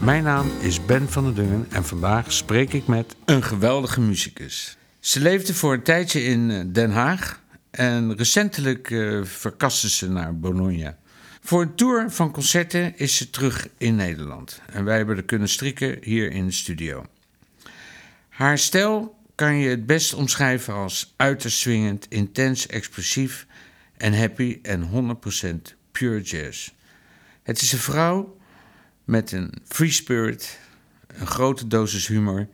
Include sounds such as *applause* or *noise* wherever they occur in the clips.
Mijn naam is Ben van der Dungen en vandaag spreek ik met een geweldige muzikus. Ze leefde voor een tijdje in eh, Den Haag en recentelijk uh, verkaste ze naar Bologna. Voor een tour van concerten is ze terug in Nederland en wij hebben er kunnen strikken hier in de studio. Haar stijl kan je het best omschrijven als uiterst swingend, intens, expressief en happy en 100% pure jazz. Het is een vrouw met een free spirit, een grote dosis humor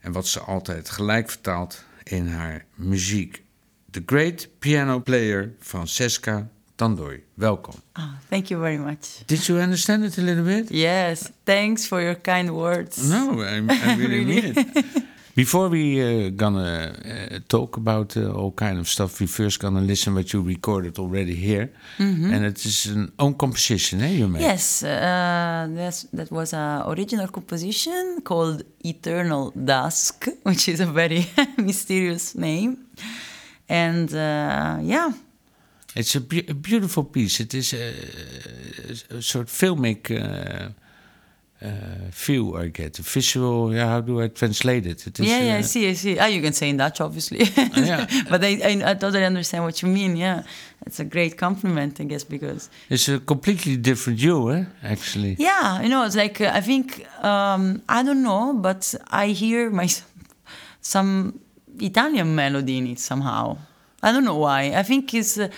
en wat ze altijd gelijk vertaalt in haar muziek. The Great Piano Player Francesca Tandoi. Welkom. Oh, thank you very much. Did you understand it a little bit? Yes, thanks for your kind words. No, I, I really mean it. *laughs* Before we uh, gonna uh, talk about uh, all kind of stuff, we first gonna listen what you recorded already here, Mm-hmm. and it is an own composition, eh? You made. Yes, uh, that was an original composition called Eternal Dusk, *laughs* which is a very *laughs* mysterious name. And uh, yeah, It's a, be- a beautiful piece. It is a, a sort of filmic uh, feel I get. A visual. Yeah, how do I translate it? It is, yeah, yeah, I uh, see, I see. Ah, you can say in Dutch, obviously. yeah. *laughs* but I, I, I totally understand what you mean. Yeah, it's a great compliment, I guess, because It's a completely different you, eh? Actually. Yeah, you know, it's like uh, I think um, I don't know, but I hear my some Italian melody in it somehow. I don't know why. I think it's uh,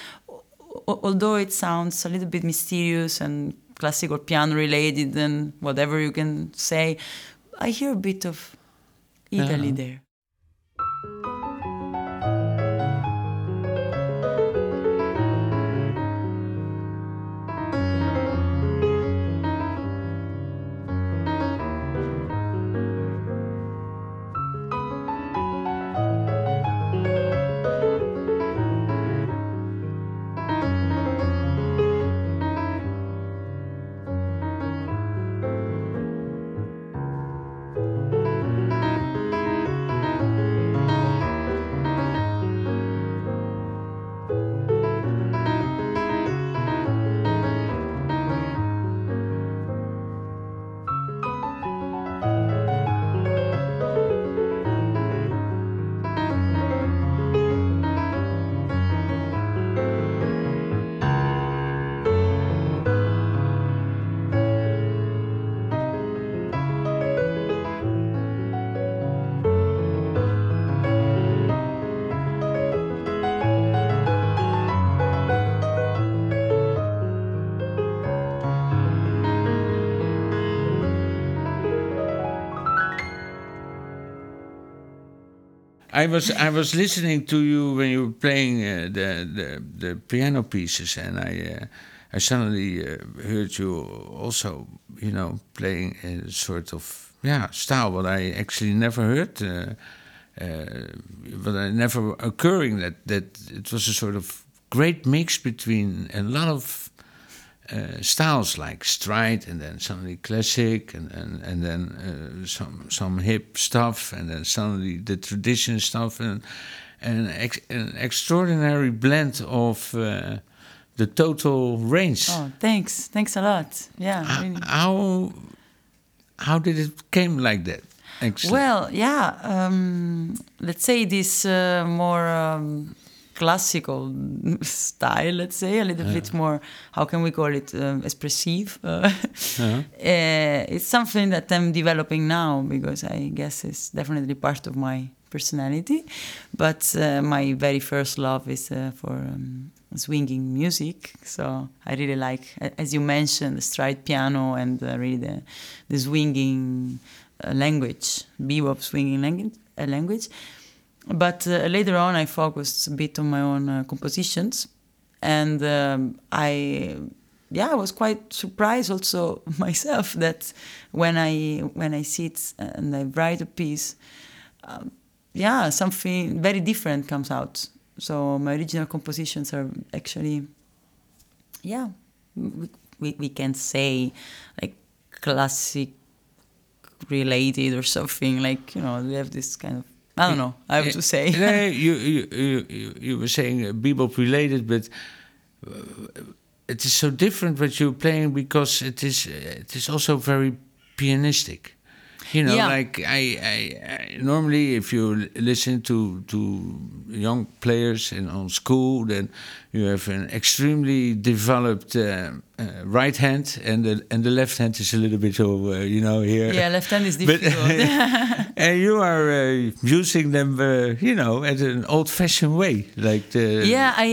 although it sounds a little bit mysterious and classical piano related and whatever you can say, I hear a bit of Italy Yeah. there. I was I was listening to you when you were playing uh, the, the the piano pieces, and I uh, I suddenly uh, heard you also, you know, playing a sort of yeah style what I actually never heard, uh, uh, but I never occurring that that it was a sort of great mix between a lot of uh, styles like stride and then suddenly classic and and, and then uh, some some hip stuff and then suddenly the tradition stuff and and ex- an extraordinary blend of uh, the total range. Oh, thanks, thanks a lot. Yeah, H- really. How how did it came like that? Actually? Well, yeah. Um, let's say this more um, classical style. Let's say a little bit more. How can we call it? Um, expressive. *laughs* Uh, Uh-huh. uh, it's something that I'm developing now because I guess it's definitely part of my personality. But uh, my very first love is uh, for um, swinging music. So I really like, as you mentioned, the stride piano and uh, really the, the swinging language, bebop swinging language. Language. But uh, later on, I focused a bit on my own uh, compositions, and um, I yeah, I was quite surprised also *laughs* myself that when I when I sit and I write a piece, um, yeah, something very different comes out. So my original compositions are actually, yeah, we, we, we can say like classic related or something like you know we have this kind of I don't know. I have to say. No, you, you you you were saying uh, bebop related but uh, it is so different what you're playing because it is it is also very pianistic. You know Yeah. like I, I, I normally if you listen to to young players in on school then you have an extremely developed uh, uh, right hand and the and the left hand is a little bit over you know here yeah left hand is *laughs* But- difficult *laughs* and you are uh, using them, uh, you know, at an old-fashioned way, like the yeah I,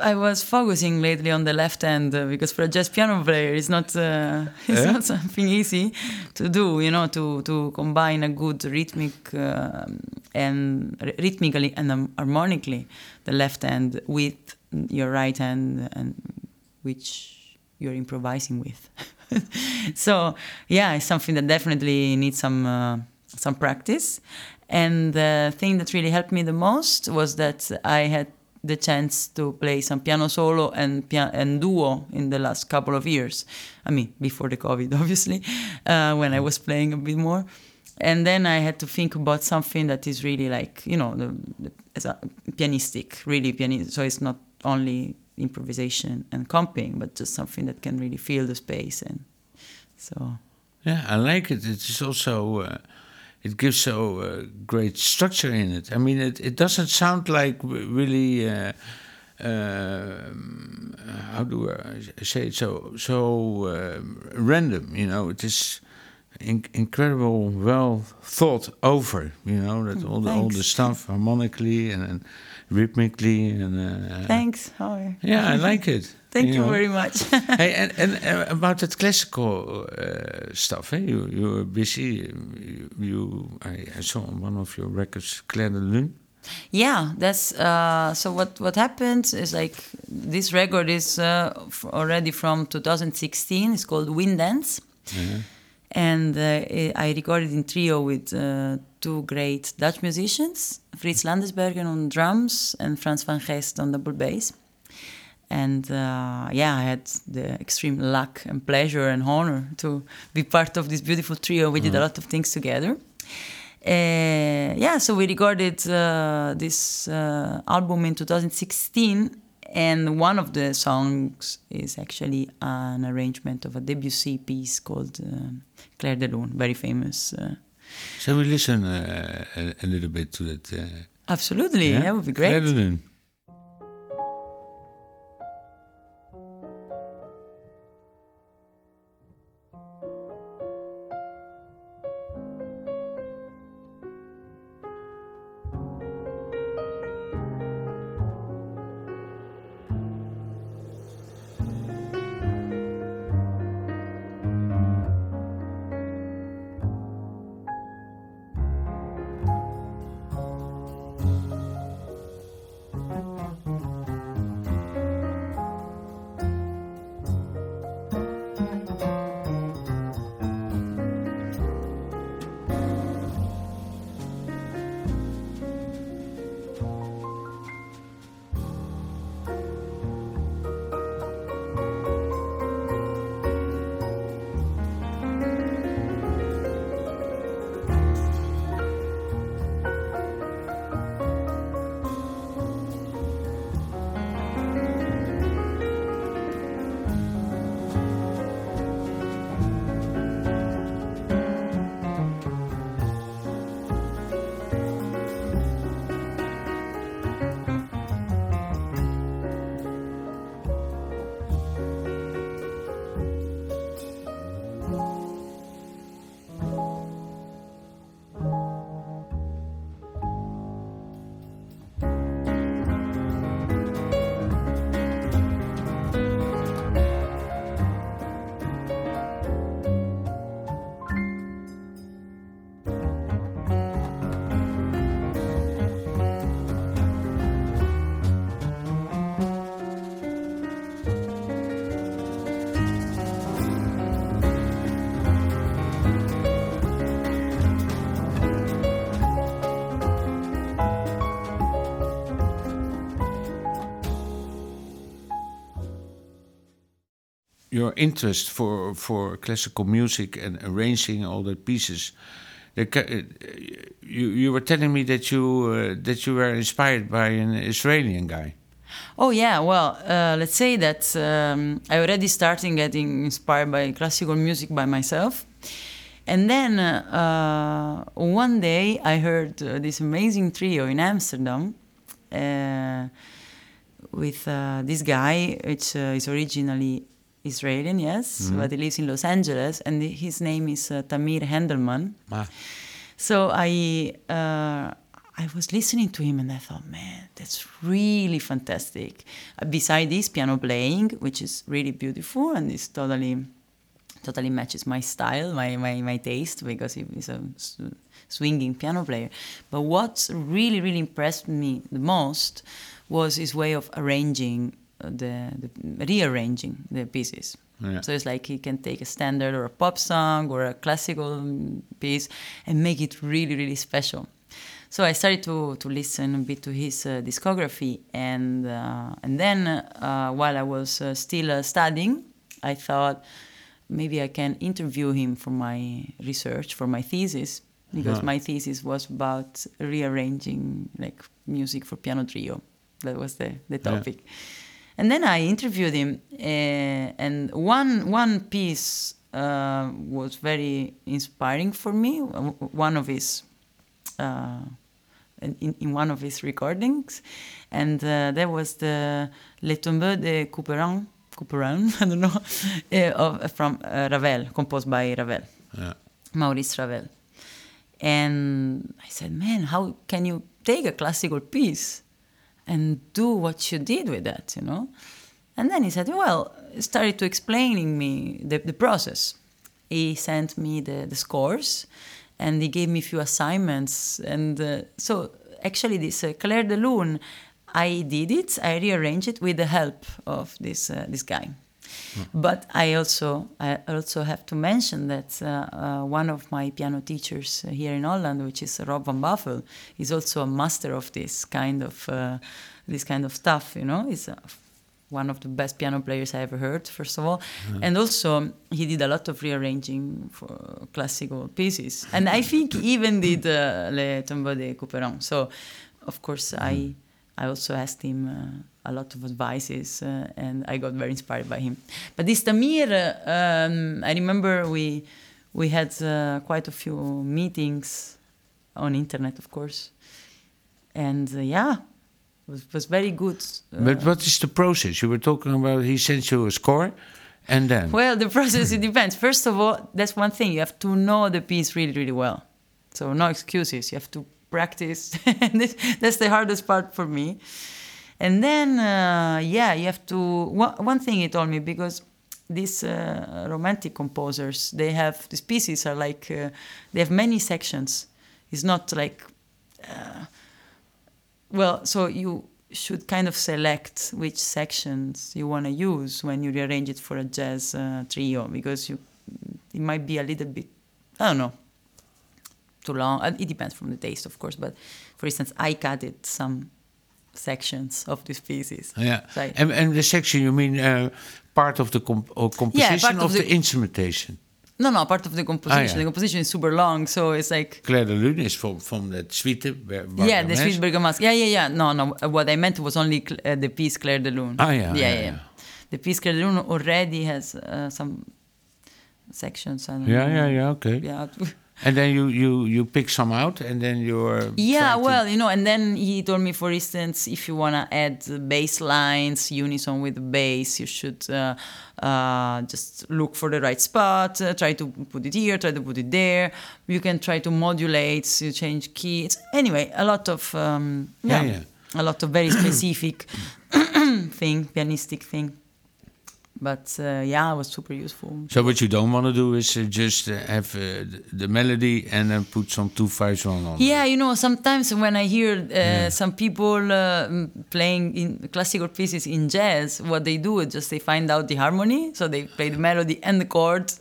I I was focusing lately on the left hand uh, because for a jazz piano player it's not uh, *laughs* it's Yeah? not something easy to do you know to to combine a good rhythmic uh, and r- rhythmically and um, harmonically the left hand with your right hand and which you're improvising with. *laughs* So yeah it's something that definitely needs some uh, some practice. And the thing that really helped me the most was that i had the chance to play some piano solo and pia- and duo in the last couple of years. I mean before the covid *laughs* obviously uh, when i was playing a bit more. And then i had to think about something that is really like you know the, the, pianistic really pianistic so it's not only improvisation and comping but just something that can really fill the space and so Yeah, I like it. It is also uh, it gives so uh, great structure in it. I mean, it, it doesn't sound like really. Uh, um, how do I say it? So so um random. You know, it is. In, incredible, well thought over. You know that all the all the stuff harmonically and, and rhythmically and uh, thanks Howard. yeah, I like it. *laughs* thank you know. very much *laughs* hey, and, and uh, about that classical uh, stuff, eh? you you were busy. You, you I, I saw on one of your records, Clair de Lune. Yeah, that's uh, so. What what happened is like this record is uh, f- already from 2016. It's called Wind Dance, and uh, I I recorded in trio with uh, two great Dutch musicians, Frits Landesbergen on drums and Frans van Geest on double bass. And uh, yeah, I had the extreme luck and pleasure and honor to be part of this beautiful trio. We did a lot of things together. Uh, yeah, so we recorded uh, this uh, album in 2016, and one of the songs is actually an arrangement of a Debussy piece called uh, Clair de Lune, very famous. Uh, So we listen uh, a, a little bit to that. Uh, absolutely, yeah, would be great. Clair de Lune. Your interest for for classical music and arranging all the pieces. uh, You you were telling me that you uh, that you were inspired by an Israeli guy. Oh yeah, well, uh, let's say that um, I already started getting inspired by classical music by myself, and then uh, one day I heard uh, this amazing trio in Amsterdam uh, with this guy, which is originally Israeli, yes, but he lives in Los Angeles, and his name is uh, Tamir Hendelman. Ah. So I uh, I was listening to him and I thought, man, that's really fantastic. Uh, beside this piano playing, which is really beautiful and is totally totally matches my style, my, my, my taste, because he is a swinging piano player. But what really, really impressed me the most was his way of arranging the, the rearranging the pieces. Yeah. So it's like he can take a standard or a pop song or a classical mm, piece and make it really, really special. So I started to, to listen a bit to his uh, discography, and uh, and then uh, while I was uh, still uh, studying, I thought maybe I can interview him for my research for my thesis because Uh-huh. my thesis was about rearranging like music for piano trio. That was the the Yeah. And then I interviewed him, uh, and one one piece uh, was very inspiring for me. One of his uh, in, in one of his recordings, and uh, that was the Les Tombeaux de Couperin, Couperin, *laughs* I don't know, uh, of, from uh, Ravel, composed by Ravel, Yeah. Maurice Ravel. And I said, man, how can you take a classical piece and do what you did with that, you know? And then he said, well, started to explaining me the, the process. He sent me the, the scores and he gave me a few assignments. And uh, so actually this uh, Clair de Lune, I did it, I rearranged it with the help of this, uh, this guy. But I also I also have to mention that uh, uh, one of my piano teachers uh, here in Holland, which is Rob van Bavel, is also a master of this kind of uh, this kind of stuff. You know, he's uh, one of the best piano players I ever heard. First of all, and also he did a lot of rearranging for classical pieces, and I think he even did uh, Les Tombeaux de Couperin. So, of course, I I also asked him uh, a lot of advices, uh, and I got very inspired by him. But this Tamir, uh, um, I remember we we had uh, quite a few meetings on internet, of course, and uh, yeah, it was, was very good. Uh, But what is the process? You were talking about he sends you a score, and then Well, the *laughs* process it depends. First of all, that's one thing you have to know the piece really, really well. So no excuses. You have to practice. *laughs* That's the hardest part for me. And then, uh, yeah, you have to. One, one thing he told me because these uh, romantic composers, they have these pieces are like uh, they have many sections. It's not like well, so you should kind of select which sections you want to use when you rearrange it for a jazz uh, trio because you it might be a little bit I don't know too long. Uh, It depends from the taste, of course. But for instance, I cut it some sections of these pieces. yeah, So I- and, and the section you mean uh, part of the comp- or composition part of, of the, the- instrumentation? no, no, part of the composition. yeah. The composition is super long, so it's like Clair de Lune is from from that suite. Ber- yeah, the. Suite Bergamasque. Yeah, yeah, yeah. No, no. uh, What I meant was only uh, the piece Clair de Lune. Ah, yeah, yeah, yeah, yeah. The piece Clair de Lune already has uh, some sections. I don't Yeah, know. yeah, yeah. Okay. Yeah. *laughs* And then you you you pick some out, and then you're Yeah, well, you know, and then he told me, for instance, if you want to add bass lines, unison with the bass, you should uh, uh, just look for the right spot, uh, try to put it here, try to put it there. You can try to modulate, you change key. It's, anyway, a lot of, um, Yeah, yeah, yeah. a lot of very *coughs* specific *coughs* thing, pianistic thing. But uh, yeah, it was super useful. So what you don't want to do is uh, just uh, have uh, the, melody and then put some two fives on on. Yeah, you know, sometimes when I hear uh, some people uh, playing in classical pieces in jazz, what they do is just they find out the harmony, so they play the melody and the chord,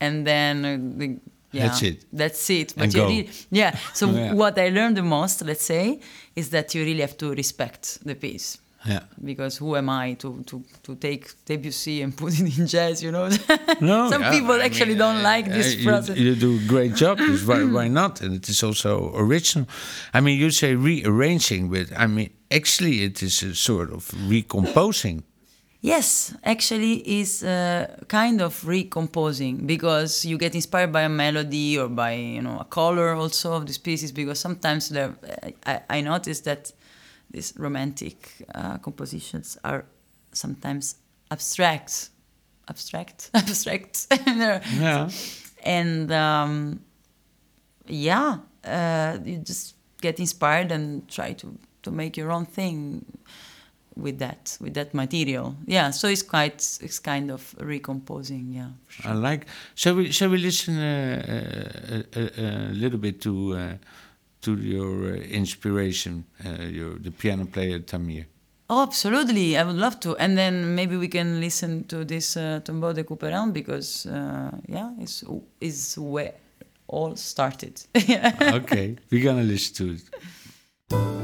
and then uh, they, yeah, That's it. That's it. But And you really, yeah. So *laughs* Yeah. what I learned the most, let's say, is that you really have to respect the piece. Yeah. Because who am I to, to, to take Debussy and put it in jazz, you know? *laughs* No, Some yeah, people I actually mean, don't uh, like this uh, you, process. You do a great job. *laughs* Why, why not? And it is also original. I mean, you say rearranging, but I mean, actually, it is a sort of recomposing. Yes, actually, is uh, kind of recomposing because you get inspired by a melody or by you know a color also of these pieces. Because sometimes there, I, I noticed that these romantic uh, compositions are sometimes abstract, abstract, *laughs* abstract, *laughs* Yeah. and um, yeah, uh, you just get inspired and try to to make your own thing with that with that material yeah so it's quite it's kind of recomposing yeah sure. I like. Shall we? Shall we listen uh, a, a, a little bit to uh, to your uh, inspiration, uh, your the piano player Tamir? oh absolutely i would love to and then maybe we can listen to this uh, tombeau de couperin because uh, yeah it's is where all started *laughs* okay, we're gonna listen to it.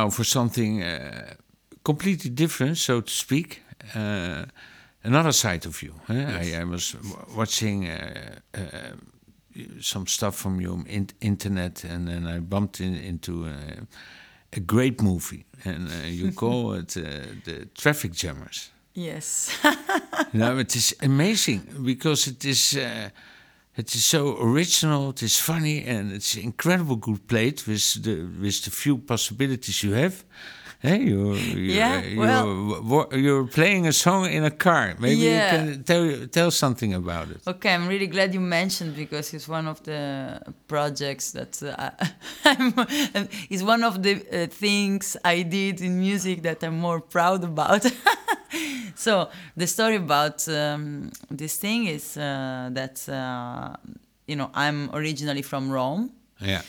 Now for something uh, completely different, so to speak. Uh, another side of you. eh? I, I was watching uh, uh, some stuff from you on in internet, and then I bumped in, into a great movie, and uh, you *laughs* call it uh, the Traffic Jammers. Yes. *laughs* no, it is amazing because it is uh, it is so original. It is funny and it's incredible good played with the with the few possibilities you have. Hey, you, you yeah, you, well, you're playing a song in a car. Maybe Yeah. you can tell tell something about it. Okay, I'm really glad you mentioned because it's one of the projects that uh, *laughs* I'm, *laughs* it's one of the uh, things I did in music that I'm more proud about. *laughs* so the story about um, this thing is uh, that uh, you know I'm originally from Rome, Yeah,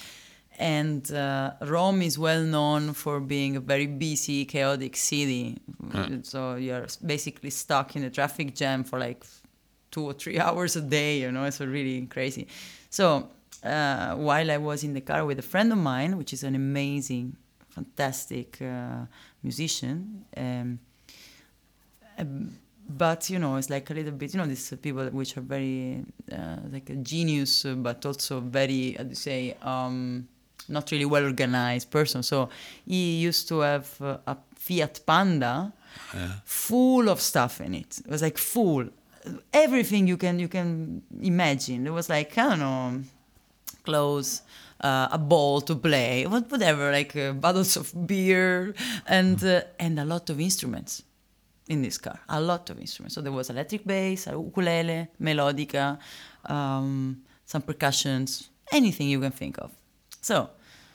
and uh, Rome is well known for being a very busy, chaotic city. So you're basically stuck in a traffic jam for like two or three *laughs* hours a day. You know, it's really crazy. So uh, while I was in the car with a friend of mine, which is an amazing, fantastic uh, musician. Um, um, but you know, it's like a little bit, you know, these people which are very uh, like a genius, uh, but also very, how do you say, um, not really well organized person. So he used to have uh, a Fiat Panda full of stuff in it. It was like full, everything you can you can imagine. It was like I don't know, clothes, uh, a ball to play, whatever, like uh, bottles of beer, and uh, and a lot of instruments in this car. A lot of instruments. So there was electric bass, a ukulele, melodica, um, some percussions, anything you can think of. So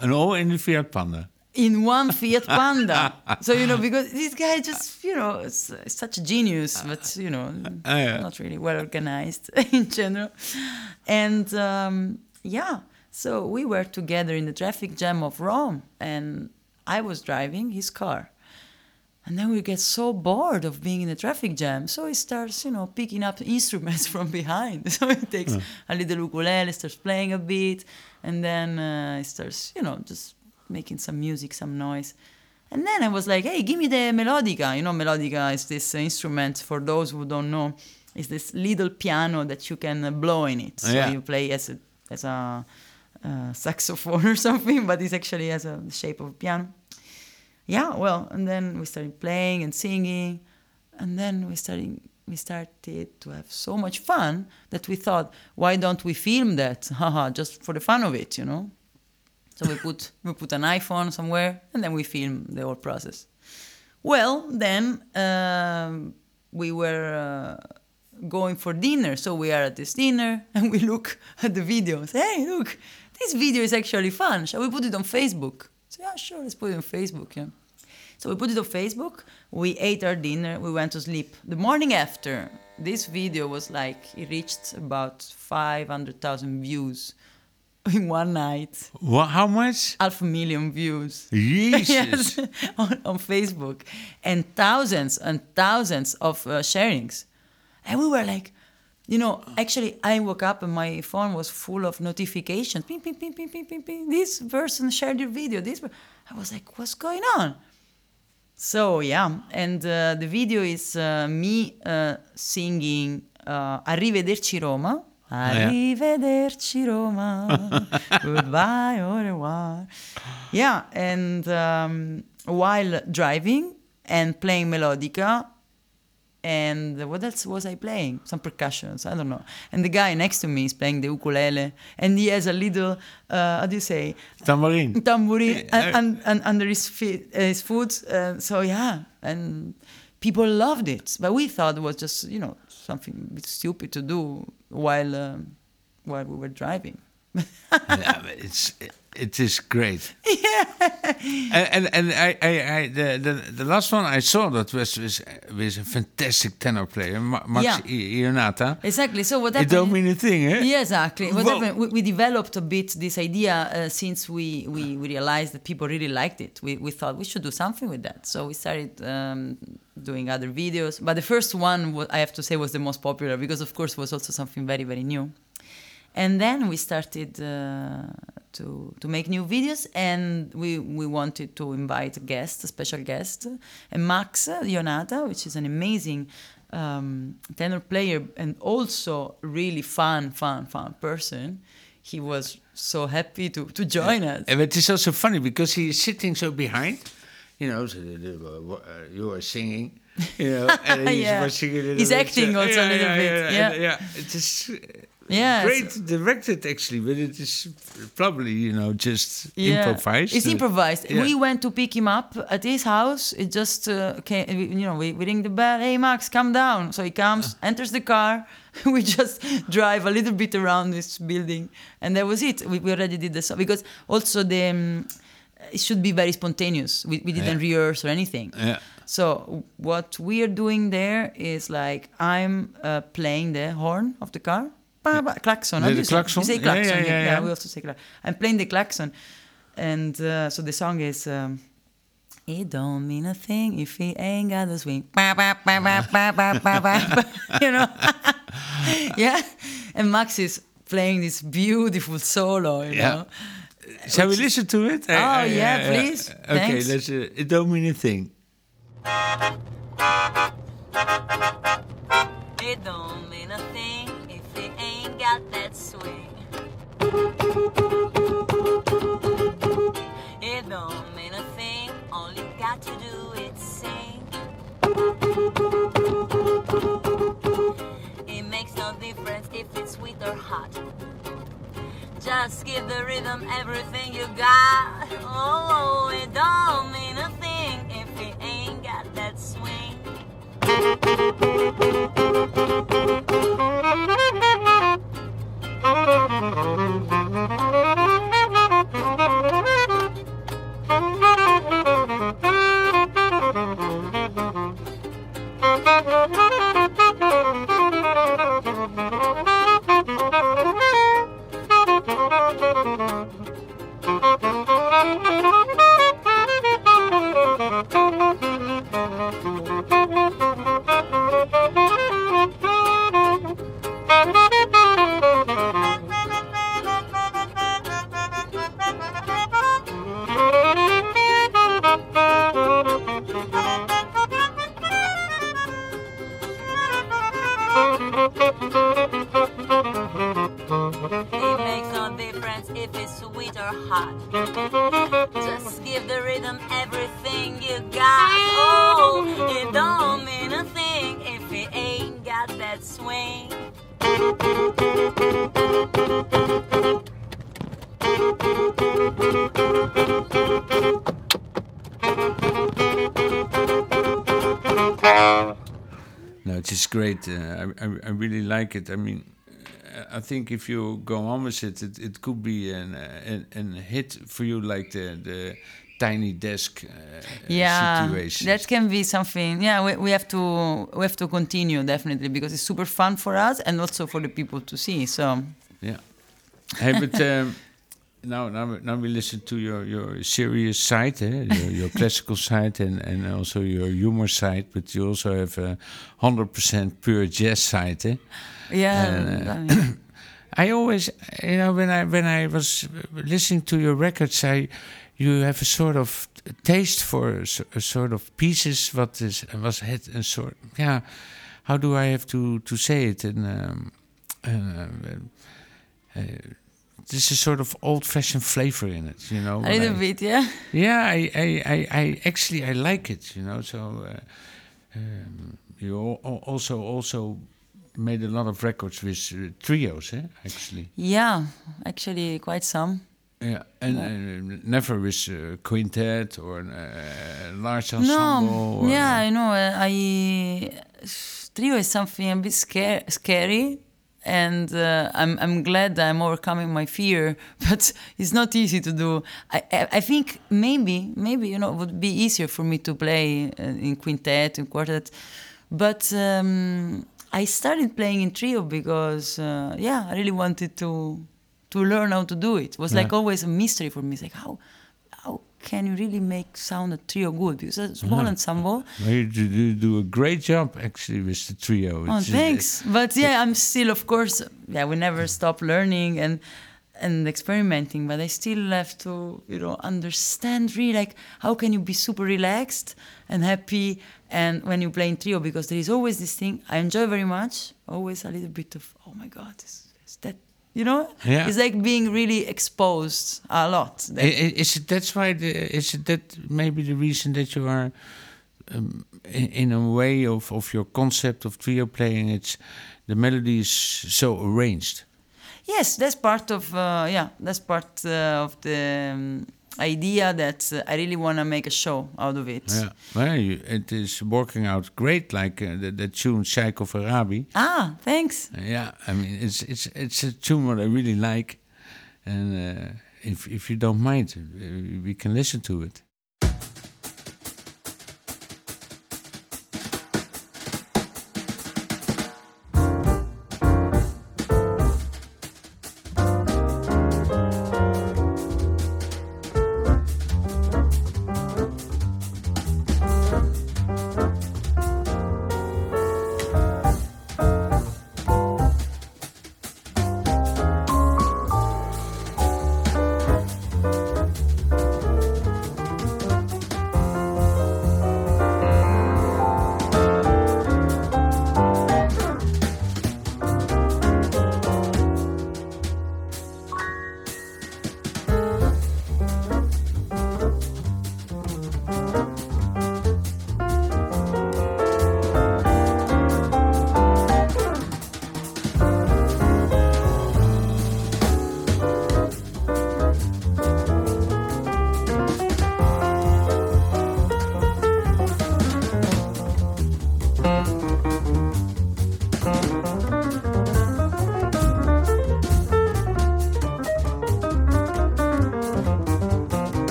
and all in the Fiat Panda. in one Fiat Panda. *laughs* so you know, because this guy just you know is, is such a genius, but you know, yeah. not really well organized *laughs* in general. And um, yeah, so we were together in the traffic jam of Rome, and I was driving his car. And then we get so bored of being in the traffic jam, so he starts, you know, picking up *laughs* instruments from behind. *laughs* So he takes a little ukulele, starts playing a bit, and then uh, he starts, you know, just making some music, some noise. And then I was like, hey, give me the melodica. You know, melodica is this instrument, for those who don't know, is this little piano that you can uh, blow in it. So Yeah. you play as a, as a uh, saxophone *laughs* or something, but it's actually has a shape of a piano yeah well and then we started playing and singing and then we started we started to have so much fun that we thought why don't we film that? *laughs* Haha just for the fun of it you know? So we put *laughs* we put an iphone somewhere and then we film the whole process. Well then um, we were uh, going for dinner. So we are at this dinner *laughs* and we look at the video. And say hey look this video is actually fun. Shall we put it on facebook so yeah sure let's put it on facebook yeah so we put it on Facebook. We ate our dinner. We went to sleep. The morning after, this video was like it reached about five hundred thousand views *laughs* in one night. Wha how much? Half a million views. Jesus. *laughs* yes, *laughs* on, on Facebook, and thousands and thousands of uh, sharings. And we were like, you know, actually, I woke up and my phone was full of notifications. Ping, ping, ping, ping, ping, ping, ping. This person shared your video. This. I was like, what's going on? So yeah, and uh, the video is uh, me uh, singing uh, "Arrivederci Roma." yeah. Arrivederci Roma, *laughs* goodbye au revoir. Yeah, and um, while driving and playing melodica, and what else was I playing? Some percussions, I don't know. And the guy next to me is playing the ukulele, and he has a little, uh, how do you say, Tambourine. tambourine and, and, and under his feet, uh, his foot. Uh, so yeah, and people loved it, but we thought it was just you know something a bit stupid to do while um, while we were driving. *laughs* yeah, but it's it is great. *laughs* Yeah. And and, and I, I, I the, the the last one I saw that was was, was a fantastic tenor player, Ma- Max Yeah. Ionata. Exactly. So what happened? It don't mean a thing, eh? Yeah, exactly. What Well- happened? We, we developed a bit this idea uh, since we, we, we realized that people really liked it. We, we thought we should do something with that. So we started um, doing other videos. But the first one, I have to say, was the most popular because, of course, it was also something very, very new. And then we started uh, to to make new videos, and we we wanted to invite a guest, a special guest, and Max Ionata, which is an amazing um, tenor player and also really fun, fun, fun person. He was so happy to to join us. And it is also funny because he is sitting so behind, you know, so the, the, uh, you are singing, you know, and *laughs* he's Yeah. He's acting so- also a little bit, Yeah, yeah. yeah. It is Yeah, great directed actually, but it is probably you know just Yeah, improvised. It's improvised. yeah. We went to pick him up at his house. It just uh, came, you know, we, we ring the bell. Hey, Max, come down. So he comes, Uh. enters the car. *laughs* we just drive a little bit around this building, and that was it. We, we already did the song because also the um, it should be very spontaneous. We, we didn't Yeah. rehearse or anything. Yeah. So what we are doing there is like I'm uh, playing the horn of the car. Ba, ba, Klaxon. The- how do the you say- klaxon? You say Yeah, klaxon. yeah, yeah, yeah. we also say klaxon. I'm playing the klaxon, and uh, so the song is. Um, it don't mean a thing if he ain't got the swing. You know? *laughs* yeah. And Max is playing this beautiful solo, you Yeah. know? Shall we listen to it? Oh, yeah, please. Okay, Thanks. let's. Uh, it don't mean a thing. It don't It don't mean a thing, all you got to do is sing. It makes no difference if it's sweet or hot. Just give the rhythm everything you got. Oh, it don't mean a thing if it ain't got that swing. It great. Uh, I, I I really like it. I mean, uh, I think if you go on with it, it, it could be an, uh, an an hit for you, like the the tiny desk uh, yeah situation. that can be something yeah we, we have to we have to continue definitely because it's super fun for us and also for the people to see so Yeah. Hey, but um, now, now, we- now we listen to your, your serious side, eh? your, *laughs* your classical side, and, and also your humor side. But you also have a hundred percent pure jazz side. Eh? yeah Uh, I mean, *clears throat* I always, you know, when I when I was listening to your records, I you have a sort of taste for a sort of pieces. What is was had a sort, yeah. How do I have to to say it? And um, uh, uh, there's a sort of old-fashioned flavor in it, you know. a little I- bit yeah yeah, I, I, I, I actually I like it, you know. So uh, um, you al- al- also also made a lot of records with uh, trios, eh? Actually, yeah actually quite some yeah, and uh, never with uh, quintet or uh, large ensemble. No, yeah, I know. uh, I trio is something a bit scare, scary, and uh, I'm I'm glad that I'm overcoming my fear. *laughs* But it's not easy to do. I I, I think maybe maybe you know it would be easier for me to play uh, in quintet in quartet, but. Um, I started playing in trio because, uh, yeah, I really wanted to to learn how to do it. It was like always a mystery for me. It's like how how can you really make sound a trio good? Because a small Yeah. ensemble. Well, you do, you do a great job actually with the trio. Oh, It's, uh, thanks. But yeah, I'm still, of course, yeah, we never stop learning, and and experimenting, but I still have to, you know, understand really like how can you be super relaxed and happy and when you play in trio because there is always this thing I enjoy very much, always a little bit of oh my god, is, is that you know? Yeah. It's like being really exposed a lot. Is it that's why? The, is it that maybe the reason that you are, um, in, in a way of of your concept of trio playing? It's the melody is so arranged. Yes, that's part of uh, yeah, that's part uh, of the um, idea that uh, I really want to make a show out of it. Yeah, well, you, it is working out great. Like uh, the, the tune "Sheik of Araby." Ah, thanks. Uh, yeah, I mean it's it's it's a tune what I really like, and uh, if if you don't mind, uh, we can listen to it.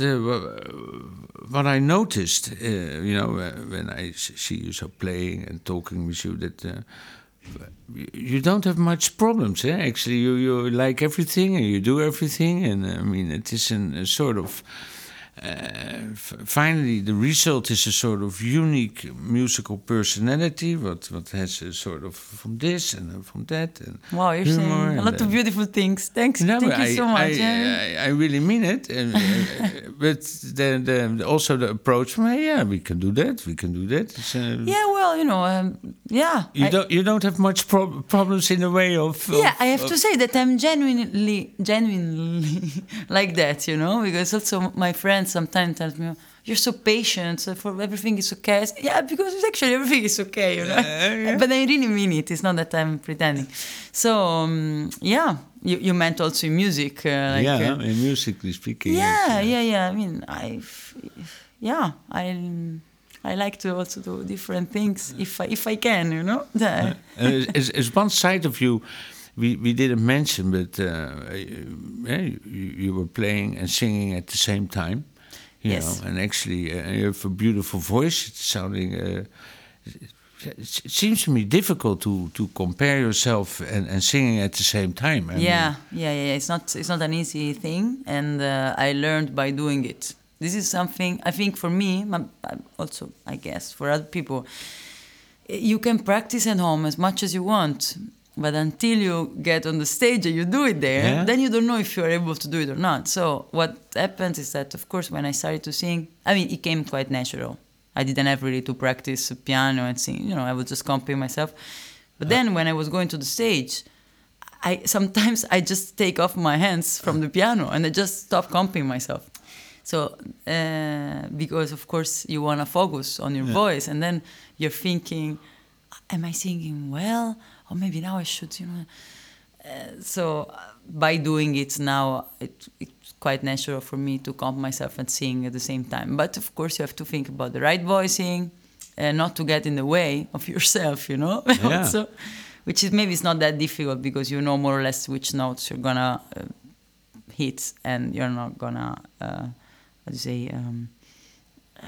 What uh, what I noticed, uh, you know, uh, when I see you so playing and talking with you, that uh, you don't have much problems. Eh? Actually, you you like everything and you do everything, and I mean, it is an, a sort of. Uh, finally, the result is a sort of unique musical personality, what what has a sort of from this and uh, from that, and Wow, you're saying a lot of beautiful things. Thanks. no, Thank you I, so much. I. I, I really mean it. And, uh, *laughs* but the, the, also the approach from, hey, yeah, we can do that. We can do that. It's, uh, yeah, well, you know, um, yeah. You don't. You don't have much prob- problems in the way of. yeah, of- I have to say that I'm genuinely, genuinely *laughs* like that, you know, because also my friends sometimes tell me, "You're so patient, so for everything is okay." Say, yeah, because it's actually everything is okay, you know. yeah. but I really mean it. It's not that I'm pretending. So um, yeah, you, you meant also in music, uh, like, yeah, uh, in musically speaking. yeah, uh, yeah, yeah. I mean, I, yeah, I. I like to also do different things if I, if I can, you know. Uh, as, as one side of you, we, we didn't mention, but uh, you, you were playing and singing at the same time. You Yes. know, and actually, uh, you have a beautiful voice. It's sounding. Uh, it seems to me difficult to, to compare yourself and, and singing at the same time. I mean, yeah, yeah, yeah. It's not it's not an easy thing, and uh, I learned by doing it. This is something I think for me, uh, also I guess for other people, you can practice at home as much as you want, but until you get on the stage and you do it there, Yeah. then you don't know if you are able to do it or not. So what happens is that, of course, when I started to sing, I mean, it came quite natural. I didn't have really to practice piano and sing. You know, I would just copy myself. But then when I was going to the stage, I sometimes I just take off my hands from the piano and I just stop comping myself. So uh, because of course you want to focus on your voice, and then you're thinking, "Am I singing well? Or maybe now I should," you know. Uh, so uh, by doing it now, it, it's quite natural for me to comp myself and sing at the same time. But of course, you have to think about the right voicing, and not to get in the way of *laughs* yourself, you know. *laughs* Yeah. also, which is maybe it's not that difficult because you know more or less which notes you're gonna uh, hit, and you're not gonna, uh, how do you say, um, uh,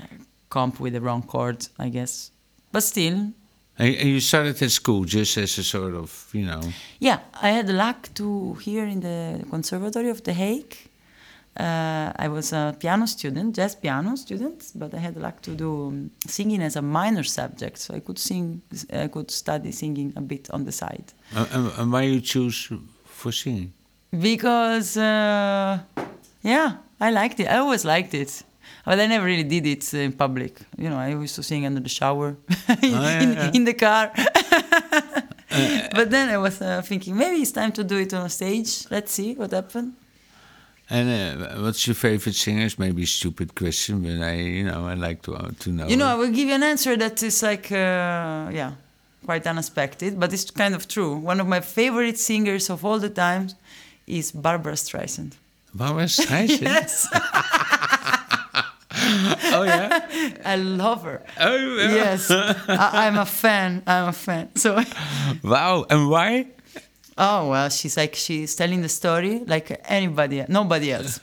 comp with the wrong chord, I guess. But still, And, you started at school just as a sort of, you know. Yeah, I had the luck to hear in the Conservatory of The Hague. Uh, I was a piano student, jazz piano student, but I had the luck to do um, singing as a minor subject, so I could sing, I could study singing a bit on the side. And, and, and why you choose for singing? Because, uh, yeah, I liked it. I always liked it. But I never really did it in public. You know, I used to sing under the shower, *laughs* in, yeah, in, yeah. in the car. *laughs* but then I was uh, thinking, maybe it's time to do it on a stage. Let's see what happens. And uh, what's your favorite singers? Maybe a stupid question, but I, you know, I like to uh, to know. You know, I will give you an answer that is like, uh, yeah, quite unexpected, but it's kind of true. One of my favorite singers of all the times is Barbra Streisand. Barbara *laughs* Streisand. Yes, *laughs* Oh yeah. *laughs* I love her. Oh yeah. Yes, I, I'm a fan. I'm a fan. *laughs* So, Wow. And why? oh well, she's like she's telling the story like anybody, nobody else.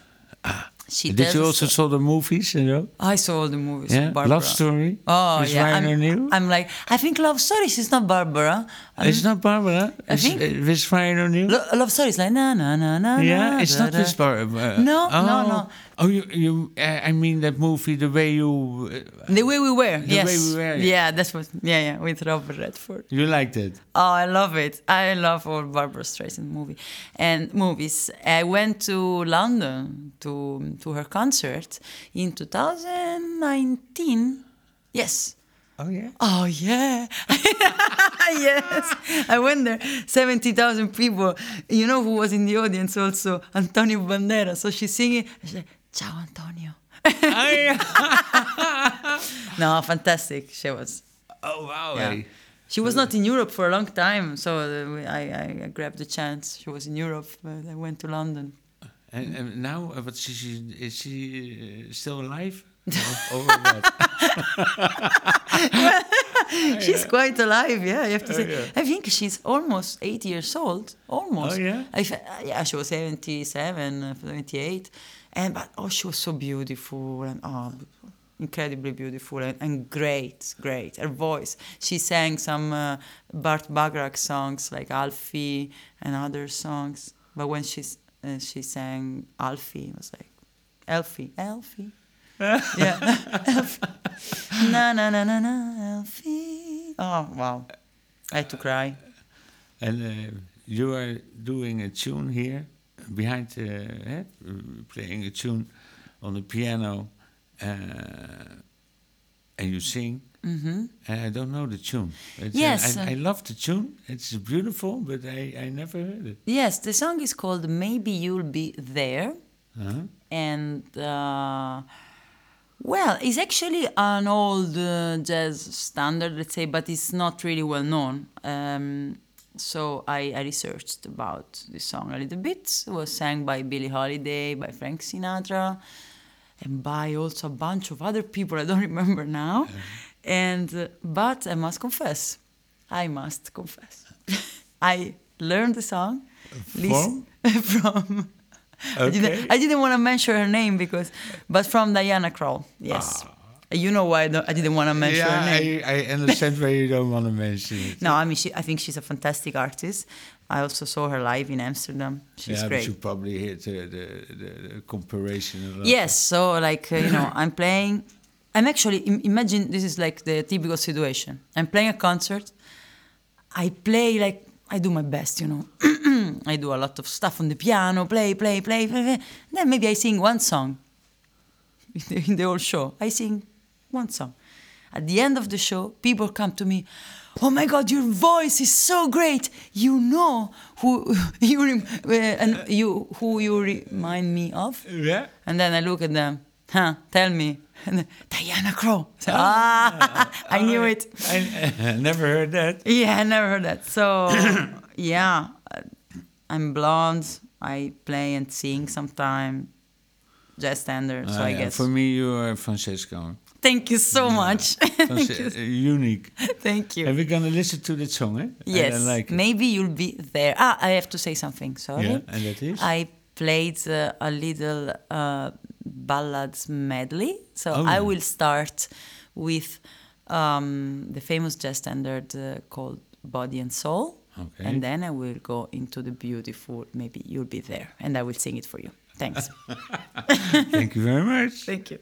She Did you also saw the movies? You know. I saw all the movies. Yeah. Barbara. Love Story. Oh yeah, Ryan I'm, O'Neal. I'm like I think Love Stories is not Barbara. I'm- it's not Barbara. I it's, think- uh, with Ryan O'Neal. Lo- Love Stories like na na na na. yeah, na, it's da, not da. with Barbara. No, oh. no, no. Oh, you, you. Uh, I mean that movie, the way you. Uh, The way we were. The yes. Way We Were, yeah. That's what. Yeah, yeah, with Robert Redford. you liked it. Oh, I love it. I love all Barbra Streisand movie and movies. I went to London to to her concert in 2019. Yes. Oh yeah. Oh yeah, *laughs* yes. I went there. Seventy thousand people. You know who was in the audience also? Antonio Banderas. So she's singing. She's like, "Ciao, Antonio." *laughs* No, fantastic. She was. Oh wow. Yeah. hey. She was not in Europe for a long time, so uh, I, I, grabbed the chance. She was in Europe, but I went to London. And, and now, uh, what is she? Is she uh, still alive? *laughs* what? *laughs* she's quite alive. Yeah, you have to Oh, say. yeah. I think she's almost eight years old. Almost. Oh, yeah? I uh, yeah, she was 77, uh, 78, and but oh, she was so beautiful and oh, incredibly beautiful and, and great, great. Her voice. She sang some uh, Burt Bacharach songs like Alfie and other songs. But when she's uh, she sang Alfie, it was like Elfie, Elfie. *laughs* yeah, Elfie. *laughs* Na na na na na, Elfie. Oh wow, I had to cry. And uh, you are doing a tune here behind, uh, eh, playing a tune on the piano, uh, and you sing. hmm I don't know the tune. It's, uh, Yes, I, uh, I love the tune. It's beautiful, but I, I never heard it. Yes, the song is called Maybe You'll Be There. Uh-huh. And, uh, well, it's actually an old uh, jazz standard, let's say, but it's not really well known. Um, so I, I researched about this song a little bit. It was sang by Billie Holiday, by Frank Sinatra, and by also a bunch of other people *laughs* I don't remember now. And uh, but I must confess, I must confess, *laughs* I learned the song listen- *laughs* from. I, Okay. didn't, I didn't want to mention her name because, but from Diana Krall, yes. You know why I, don't, I didn't want to mention yeah, her name. I, I understand why you don't want to *laughs* mention it. No, I mean, she, I think she's a fantastic artist. I also saw her live in Amsterdam. She's yeah, great. but you probably hit the, the, the, the comparison. Yes, so like uh, you know, I'm *coughs* playing. I'm actually imagine this is like the typical situation. I'm playing a concert. I play like I do my best, you know. *clears throat* I do a lot of stuff on the piano, play, play, play, play, play. Then maybe I sing one song *laughs* in the, in the whole show. I sing one song. At the end of the show, people come to me. Oh my God, your voice is so great. You know who *laughs* you rem- uh, and you who you remind me of. Yeah? And then I look at them. Huh? Tell me. *laughs* And Diana Krall. *laughs* So, ah, I knew it. I, I never heard that. Yeah, I never heard that. So, *coughs* yeah, uh, I'm blonde. I play and sing sometimes Jazz standard. So Ah, I yeah, guess. For me, you are Francesco. Thank you so much. *laughs* Thank you. uh, unique. Thank you. And we're gonna listen to that song, eh? Yes, I, like maybe you'll be there. Ah, I have to say something. Sorry. Yeah, and that is? I played uh, a little uh, ballads medley. So Oh, I yeah. will start with um, the famous jazz standard uh, called Body and Soul. Okay. And then I will go into the beautiful, maybe you'll be there, and I will sing it for you. Thanks. *laughs* Thank you very much. *laughs* Thank you.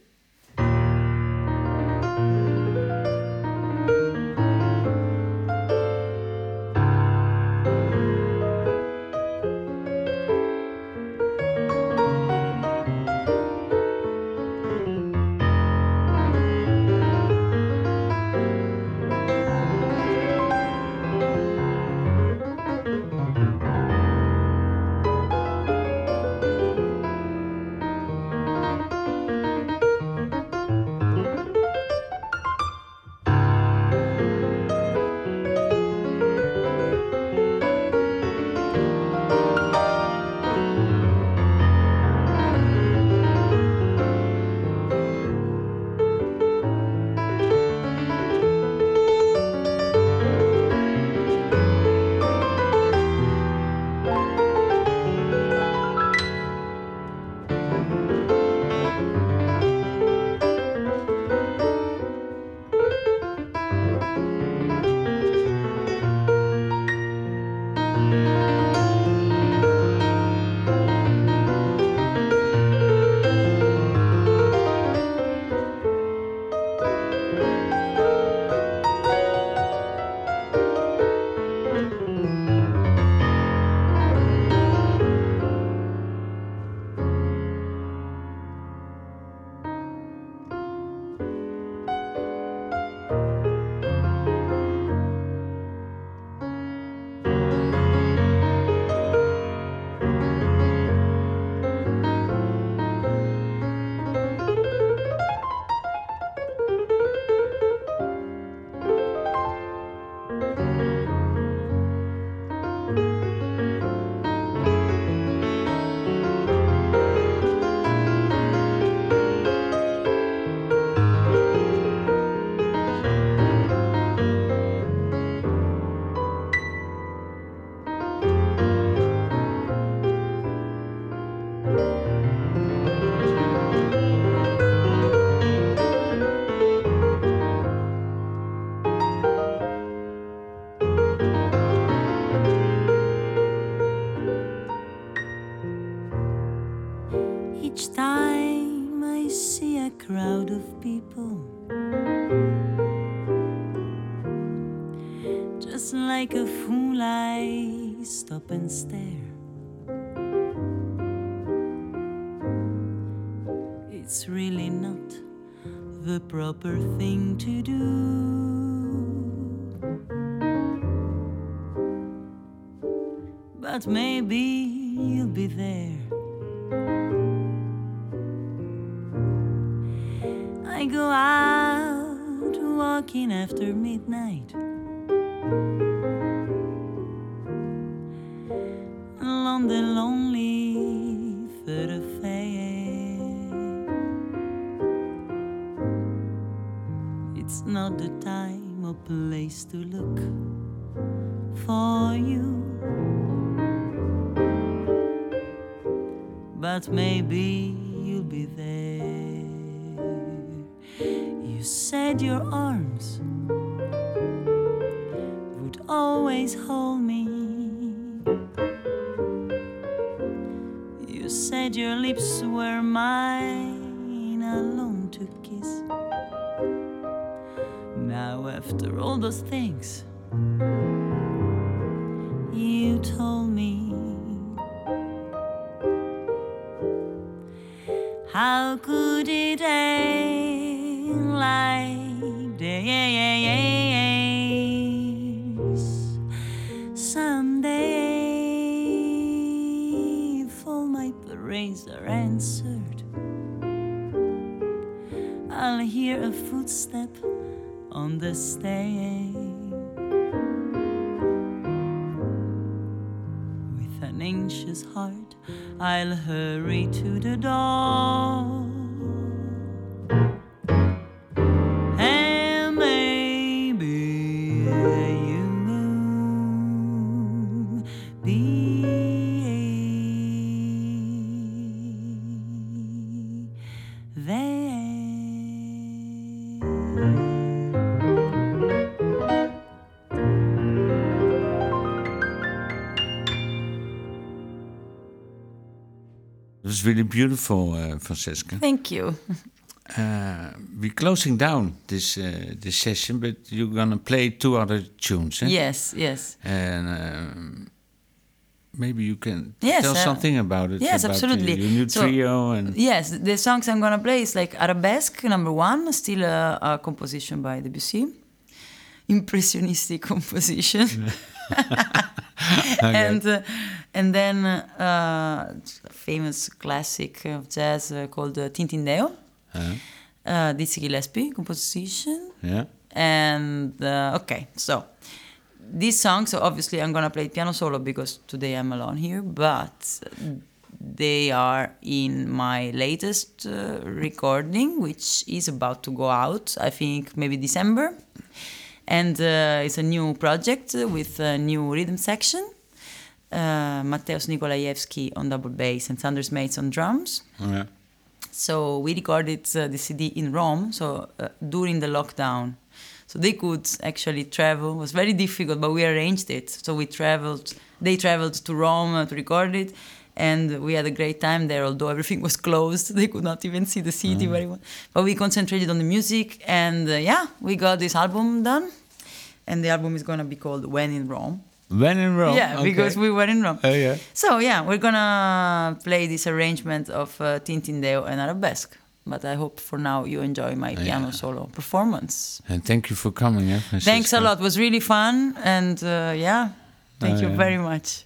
Proper thing to do. But maybe you'll be there. I go out walking after midnight. Along the lonely the time or place to look for you. But maybe you'll be there. You said your arms would always hold me. You said your lips were mine alone to kiss. After all those things. You told me, how could it end was really beautiful, uh, Francesca. Thank you. Uh, we're closing down this uh, this session, but you're gonna play two other tunes, eh? Yes, yes. And um, maybe you can Yes, tell something about it. yes, about absolutely. Your new So- trio and Yes, the songs I'm gonna play is like Arabesque, number one, still a, a composition by Debussy. Impressionistic *laughs* composition. *laughs* and uh, and then uh, a famous classic of jazz uh, called uh, Tin Tin Deo, uh, uh, Dizzy Gillespie composition. yeah. And uh, okay, so these songs, so obviously I'm gonna play piano solo because today I'm alone here, but they are in my latest uh, recording, which is about to go out, I think maybe December. And uh, it's a new project with a new rhythm section. Uh, Mateusz Nikolajewski on double bass and Sander Smeets on drums. Yeah. So we recorded uh, the CD in Rome, so uh, during the lockdown. So they could actually travel. It was very difficult, but we arranged it. So we traveled. They traveled to Rome uh, to record it, and we had a great time there. Although everything was closed, *laughs* they could not even see the CD very well. But we concentrated on the music, and uh, yeah, we got this album done. And the album is gonna be called "When in Rome." When in Rome. yeah, okay. because we were in Rome. Oh yeah. So yeah, we're gonna play this arrangement of uh, Tin Tin Deo and Arabesque. But I hope for now you enjoy my piano solo performance. And thank you for coming. Eh, Thanks a lot. It was really fun, and uh, yeah, thank Oh, you yeah. very much.